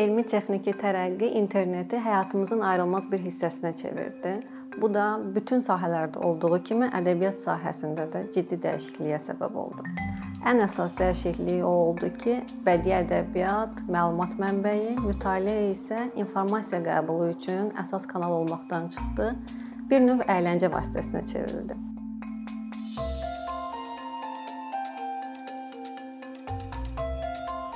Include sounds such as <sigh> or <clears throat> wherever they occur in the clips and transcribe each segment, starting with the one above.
elmi-texniki tərəqqi interneti həyatımızın ayrılmaz bir hissəsinə çevirdi. Bu da bütün sahələrdə olduğu kimi ədəbiyyat sahəsində də ciddi dəyişikliyə səbəb oldu. Ən əsas dəyişiklik o oldu ki, bədii ədəbiyyat məlumat mənbəyi, mütaliə isə informasiya qəbulu üçün əsas kanal olmaqdan çıxdı, bir növ əyləncə vasitəsinə çevrildi.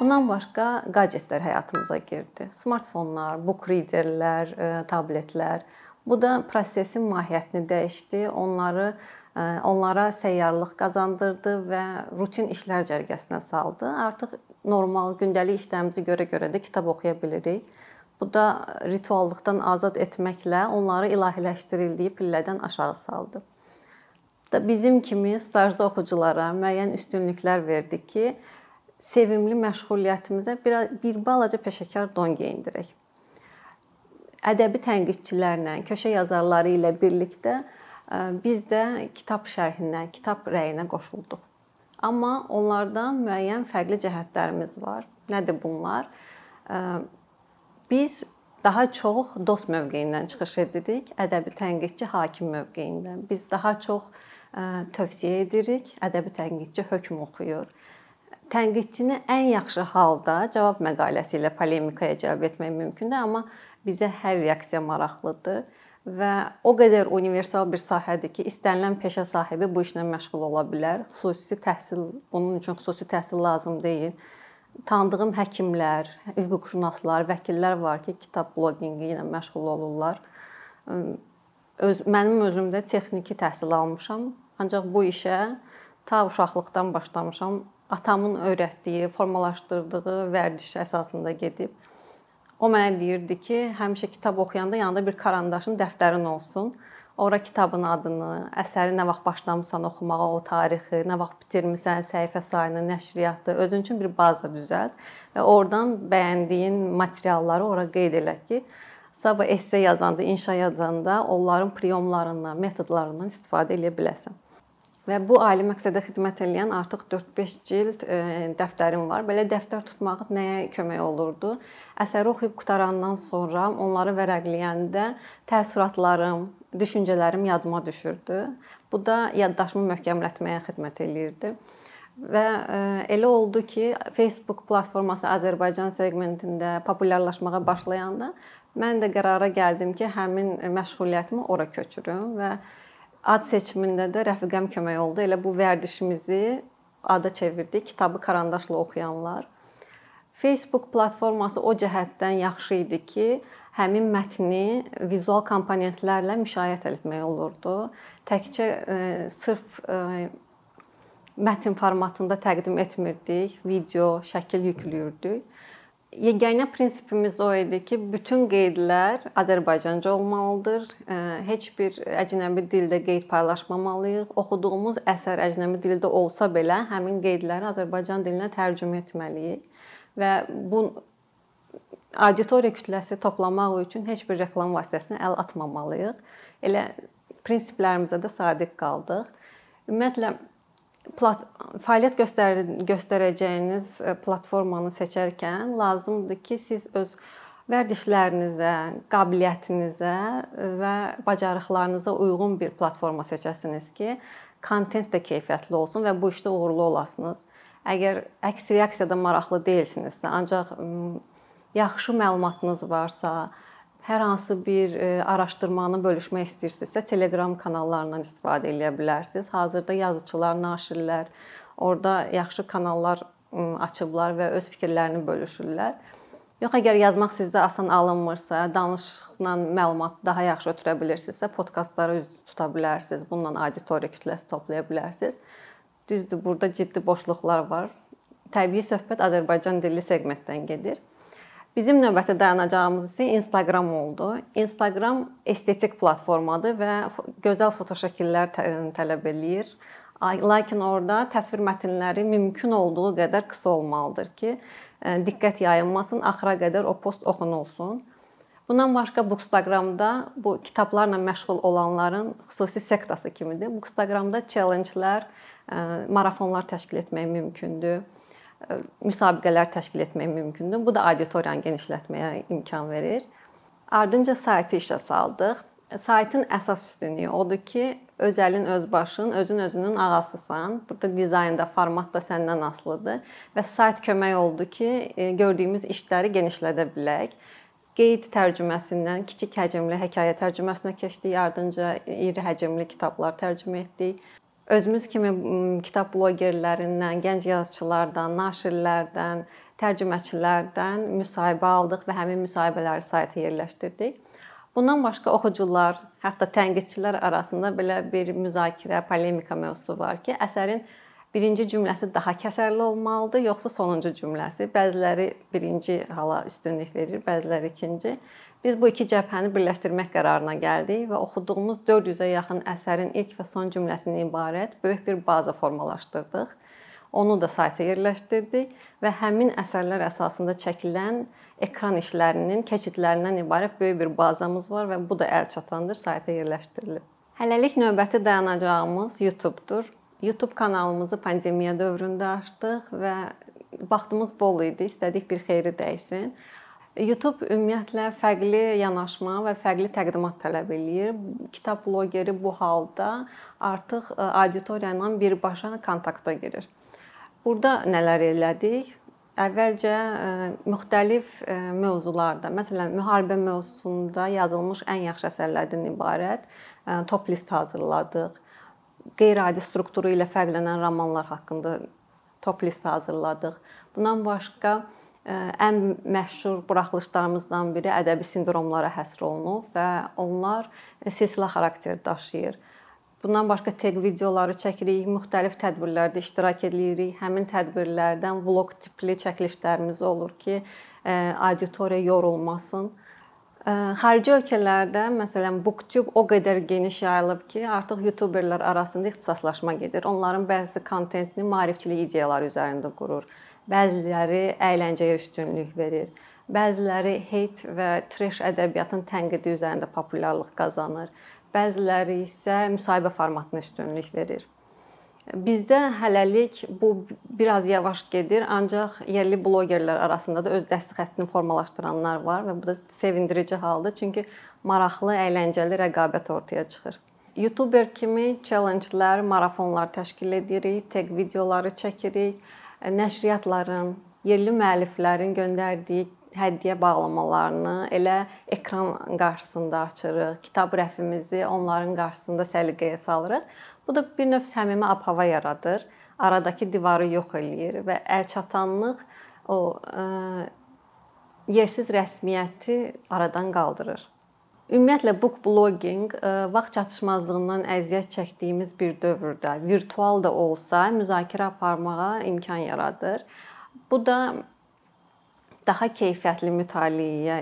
Bundan başqa qadjetlər həyatımıza girdi. Smartfonlar, book readerlər, e, tabletlər. Bu da prosesin mahiyyətini dəyişdi, onları e, onlara səyyarlıq qazandırdı və rutin işlər cərgəsinə saldı. Artıq normal gündəlik işlərimizə görə-görə də kitab oxuya bilirik. Bu da rituallıqdan azad etməklə onları ilahiləşdirildiyi pillədən aşağı saldı. Da bizim kimi stajda oxuculara müəyyən üstünlüklər verdi ki, sevimli məşğuliyyətimizə bir, bir balaca peşəkar don geyindirək. Ədəbi tənqidçilərlə, köşə yazarları ilə birlikdə e, biz də kitab şərhinə, kitab rəyinə qoşulduq. Amma onlardan müəyyən fərqli cəhətlərimiz var. Nədir bunlar? E, biz daha çox dost mövqeyindən çıxış edirik, ədəbi tənqidçi hakim mövqeyindən. Biz daha çox e, tövsiyə edirik, ədəbi tənqidçi hökm oxuyur tənqidçini ən yaxşı halda cavab məqaləsi ilə polemikaya cəlb etmək mümkündür, amma bizə hər reaksiya maraqlıdır və o qədər universal bir sahədir ki, istənilən peşə sahibi bu işlə məşğul ola bilər. Xüsusi təhsil bunun üçün xüsusi təhsil lazım deyil. Tanıdığım həkimlər, hüquqşünaslar, vəkillər var ki, kitab bloqinqi ilə məşğul olurlar. Öz mənim özüm də texniki təhsil almışam, ancaq bu işə ta uşaqlıqdan başlamışam atamın öyrətdiyi, formalaşdırdığı vərdiş əsasında gedib. O mənə deyirdi ki, həmişə kitab oxuyanda yanında bir karandaşın, dəftərin olsun. Ora kitabın adını, əsəri nə vaxt başlamısan oxumağa, o tarixi, nə vaxt bitirmisən, səhifə sayını, nəşriyyatı, özün üçün bir baza düzəlt və oradan bəyəndiyin materialları ora qeyd elə ki, sabah esse yazanda, inşa yazanda onların priyomlarından, metodlarından istifadə edə biləsən. Və bu ali məqsədə xidmət edən artıq 4-5 cild e, dəftərim var. Belə dəftər tutmaq nəyə kömək olurdu? Əsəri oxuyub qutarandan sonra onları vərəqləyəndə təəssüratlarım, düşüncələrim yadıma düşürdü. Bu da yaddaşımı möhkəmlətməyə xidmət eləyirdi. Və e, elə oldu ki, Facebook platforması Azərbaycan seqmentində populyarlaşmağa başlayanda mən də qərara gəldim ki, həmin məşğuliyyətimi ora köçürüm və ad seçimində də rəfiqəm kömək oldu. Elə bu vərdişimizi ada çevirdik. Kitabı karandaşla oxuyanlar. Facebook platforması o cəhətdən yaxşı idi ki, həmin mətni vizual komponentlərlə müşayiət etmək olurdu. Təkcə e, sırf e, mətn formatında təqdim etmirdik, video, şəkil yükləyirdik. Yeganə prinsipimiz o idi ki, bütün qeydlər Azərbaycanca olmalıdır. Heç bir əcnəbi dildə qeyd paylaşmamalıyıq. Oxuduğumuz əsər əcnəbi dildə olsa belə, həmin qeydləri Azərbaycan dilinə tərcümə etməliyik və bu auditoriya kütləsi toplamaq üçün heç bir reklam vasitəsinə əl atmamalıyıq. Elə prinsiplərimizə də sadiq qaldıq. Ümumiyyətlə plat fəaliyyət göstər göstərəcəyiniz e, platformanı seçərkən lazımdır ki, siz öz vərdişlərinizə, qabiliyyətinizə və bacarıqlarınıza uyğun bir platforma seçəsiniz ki, kontent də keyfiyyətli olsun və bu işdə uğurlu olasınız. Əgər əks reaksiyada maraqlı deyilsinizsə, ancaq yaxşı məlumatınız varsa, hər hansı bir e, araşdırmanı bölüşmək istəyirsinizsə, Telegram kanallarından istifadə edə bilərsiniz. Hazırda yazıçılar, naşirlər orada yaxşı kanallar açıblar və öz fikirlərini bölüşürlər. Yox, əgər yazmaq sizdə asan alınmırsa, danışıqla məlumat daha yaxşı ötürə bilirsinizsə, podkastlara üz tuta bilərsiniz. Bununla auditoriya kütləsi toplaya bilərsiniz. Düzdür, burada ciddi boşluqlar var. Təbii söhbət Azərbaycan dilli segmentdən gedir. Bizim növbəti dayanacağımız isə Instagram oldu. Instagram estetik platformadır və gözəl fotoşəkillər tələb eləyir. Lakin orada təsvir mətnləri mümkün olduğu qədər qısa olmalıdır ki, diqqət yayılmasın, axıra qədər o post oxunulsun. Bundan başqa Bookstagramda bu kitablarla məşğul olanların xüsusi sektası kimidir. Bookstagramda challenge-lər, marafonlar təşkil etmək mümkündür müsabiqələr təşkil etmək mümkündür. Bu da auditoriyanı genişlətməyə imkan verir. Ardınca saytı işə saldıq. Saytın əsas üstünlüyü odur ki, öz əlin öz başın, özün özünün ağasısan. Burada dizayn da, format da səndən asılıdır və sayt kömək oldu ki, e, gördüyümüz işləri genişlədə bilək. Qeyd tərcüməsindən kiçik həcmli hekayə tərcüməsinə keçdik, ardınca iri həcmli kitablar tərcümə etdik. Özümüz kimi kitab bloqerlərindən, gənc yazıçılardan, naşirlərdən, tərcüməçilərdən müsahibə aldıq və həmin müsahibələri sayta yerləşdirdik. Bundan başqa oxucular, hətta tənqidçilər arasında belə bir müzakirə, polemika mövzusu var ki, əsərin birinci cümləsi daha kəsərli olmalıdır, yoxsa sonuncu cümləsi? Bəziləri birinci hala üstünlük verir, bəziləri ikinci. Biz bu iki cəbhəni birləşdirmək qərarına gəldik və oxuduğumuz 400-ə yaxın əsərin ilk və son cümləsindən ibarət böyük bir baza formalaşdırdıq. Onu da sayta yerləşdirdik və həmin əsərlər əsasında çəkilən ekran işlərinin keçidlərindən ibarət böyük bir bazamız var və bu da əl çatandır, sayta yerləşdirilib. Hələlik növbəti dayanacağımız YouTube-dur. YouTube kanalımızı pandemiya dövründə açdıq və vaxtımız bol idi, istədik bir xeyri dəysin. YouTube ümumiyyətlə fərqli yanaşma və fərqli təqdimat tələb eləyir. Kitab bloqeri bu halda artıq e, auditoriya ilə birbaşa kontakta girir. Burada nələr elədik? Əvvəlcə müxtəlif mövzularda, məsələn, müharibə mövzusunda yazılmış ən yaxşı əsərlərdən ibarət top list hazırladıq. Qeyri-adi strukturu ilə fərqlənən romanlar haqqında top list hazırladıq. Bundan başqa ən məşhur buraxılışlarımızdan biri ədəbi sindromlara həsr olunub və onlar silsilə xarakter daşıyır. Bundan başqa teq videoları çəkirik, müxtəlif tədbirlərdə iştirak edirik. Həmin tədbirlərdən vloq tipli çəkilişlərimiz olur ki, e, auditoriya yorulmasın. E, xarici ölkələrdə, məsələn, BookTube o qədər geniş yayılıb ki, artıq youtuberlər arasında ixtisaslaşma gedir. Onların bəzi kontentini maarifçilik ideyaları üzərində qurur. Bəziləri əyləncəyə üstünlük verir. Bəziləri hate və trash ədəbiyyatın tənqidi üzərində populyarlıq qazanır bəziləri isə müsahibə formatına üstünlük verir. Bizdə hələlik bu biraz yavaş gedir, ancaq yerli bloqerlər arasında da öz dəstək xəttini formalaşdıranlar var və bu da sevindirici haldır, çünki maraqlı, əyləncəli rəqabət ortaya çıxır. YouTuber kimi challenge-lər, marafonlar təşkil edirik, tag videoları çəkirik, nəşriyyatların, yerli müəlliflərin göndərdiyi hədiyyə bağlamalarını elə ekran qarşısında açırıq. Kitab rəfimizi onların qarşısında səliqəyə salırıq. Bu da bir növ səmimi ab-hava yaradır. Aradakı divarı yox eləyir və əlçatanlıq o ə, e, yersiz rəsmiyyəti aradan qaldırır. Ümumiyyətlə book blogging e, vaxt çatışmazlığından əziyyət çəkdiyimiz bir dövrdə virtual da olsa müzakirə aparmağa imkan yaradır. Bu da daha keyfiyyətli mütaliəyə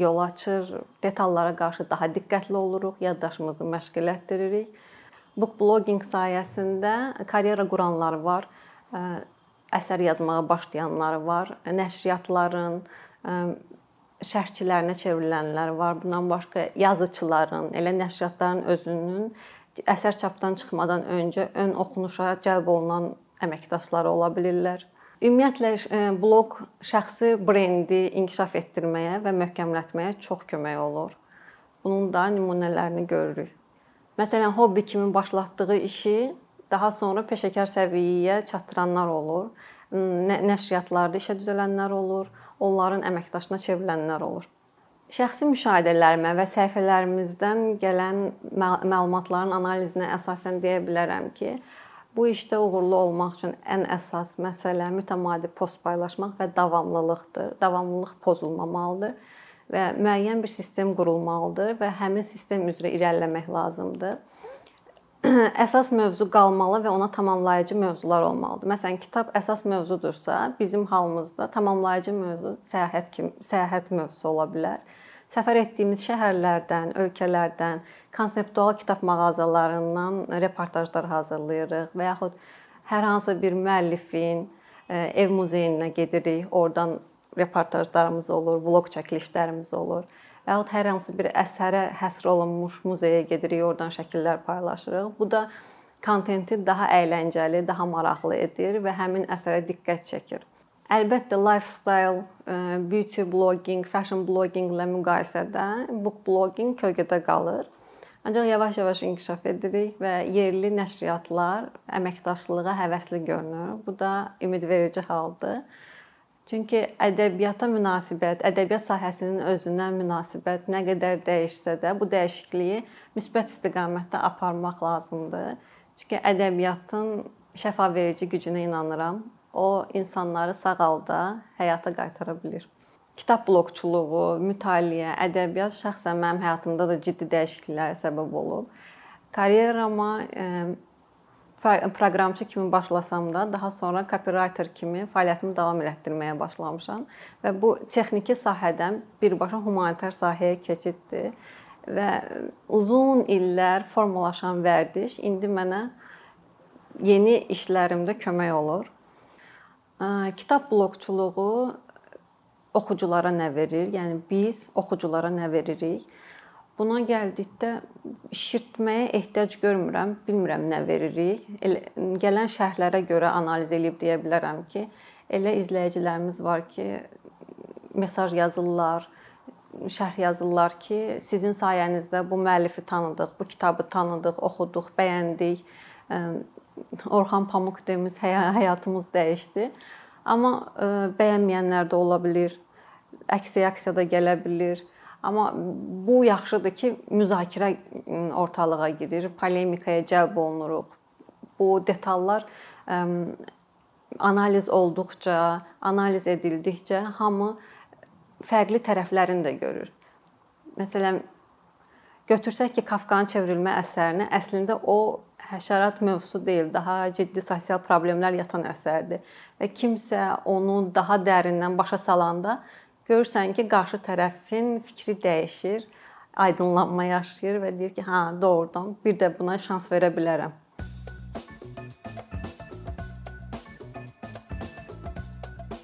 yol açır, detallara qarşı daha diqqətli oluruq, yaddaşımızı məşq elətdiririk. Book blogging sayəsində karyera quranlar var, əsər yazmağa başlayanlar var, nəşriyyatların şərhçilərinə çevrilənlər var. Bundan başqa yazıçıların, elə nəşriyyatların özünün əsər çapdan çıxmadan öncə ön oxunuşa cəlb olunan əməkdaşları ola bilirlər. Ümumiyyətlə e, bloq şəxsi brendi inkişaf etdirməyə və möhkəmlətməyə çox kömək olur. Bunun da nümunələrini görürük. Məsələn, hobbi kimi başlatdığı işi daha sonra peşəkar səviyyəyə çatdıranlar olur. Nəşriyyatlarda işə düzələnlər olur, onların əməkdaşına çevrilənlər olur. Şəxsi müşahidələrimə və səhifələrimizdən gələn məlumatların analizinə əsasən deyə bilərəm ki, Bu işdə uğurlu olmaq üçün ən əsas məsələ mütəmadi post paylaşmaq və davamlılıqdır. Davamlılıq pozulmamalıdır və müəyyən bir sistem qurulmalıdır və həmin sistem üzrə irəliləmək lazımdır. <clears throat> əsas mövzu qalmalı və ona tamamlayıcı mövzular olmalıdır. Məsələn, kitab əsas mövzudursa, bizim halımızda tamamlayıcı mövzu səyahət kimi səyahət mövzusu ola bilər səfər etdiyimiz şəhərlərdən, ölkələrdən, konseptual kitab mağazalarından reportajlar hazırlayırıq və yaxud hər hansı bir müəllifin e, ev muzeyinə gedirik, oradan reportajlarımız olur, vloq çəkilişlərimiz olur. Və yaxud hər hansı bir əsərə həsr olunmuş muzeyə gedirik, oradan şəkillər paylaşırıq. Bu da kontenti daha əyləncəli, daha maraqlı edir və həmin əsərə diqqət çəkir. Əlbəttə lifestyle, beauty blogging, fashion blogging ilə müqayisədə book blogging kölgədə qalır. Ancaq yavaş-yavaş inkişaf edirik və yerli nəşriyyatlar əməkdaşlığa həvəsli görünür. Bu da ümidverici haldır. Çünki ədəbiyyata münasibət, ədəbiyyat sahəsinin özünə münasibət nə qədər dəyişsə də, bu dəyişikliyi müsbət istiqamətdə aparmaq lazımdır. Çünki ədəbiyyatın şəfaveverici gücünə inanıram. O insanları sağalda, həyata qaytara bilər. Kitab blokçuluğu, mütaliə, ədəbiyyat şəxsən mənim həyatımda da ciddi dəyişikliklərə səbəb olub. Karyerama proqramçı kimi başlasam da, daha sonra copywriter kimi fəaliyyətimi davam elətdirməyə başlamışam və bu texniki sahədən birbaşa humanitar sahəyə keçiddir və uzun illər formalaşan vərdiş indi mənə yeni işlərimdə kömək olur. Kitab blokçuluğu oxuculara nə verir? Yəni biz oxuculara nə veririk? Buna gəldikdə şişirtməyə ehtiyac görmürəm. Bilmirəm nə veririk. Elə gələn şərhlərə görə analiz edib deyə bilərəm ki, elə izləyicilərimiz var ki, mesaj yazırlar, şərh yazırlar ki, sizin sayənizdə bu müəllifi tanıdıq, bu kitabı tanıdıq, oxuduq, bəyəndik. Orxan Pamuk demiş həyatımız dəyişdi. Amma bəyənməyənlər də ola bilər. Əks reaksiya da gələ bilər Amma bu yaxşıdır ki, müzakirə ortalığa girir, polemikaya cəlb olunuruq. Bu detallar analiz olduqca, analiz edildikcə hamı fərqli tərəflərini də görür. Məsələn, götürsək ki, Kafkanın çevrilmə əsərini əslində o həşərat mövzusu deyil, daha ciddi sosial problemlər yatan əsərdir və kimsə onu daha dərindən başa salanda görürsən ki, qarşı tərəfin fikri dəyişir, aydınlanma yaşayır və deyir ki, hə, doğrudan bir də buna şans verə bilərəm.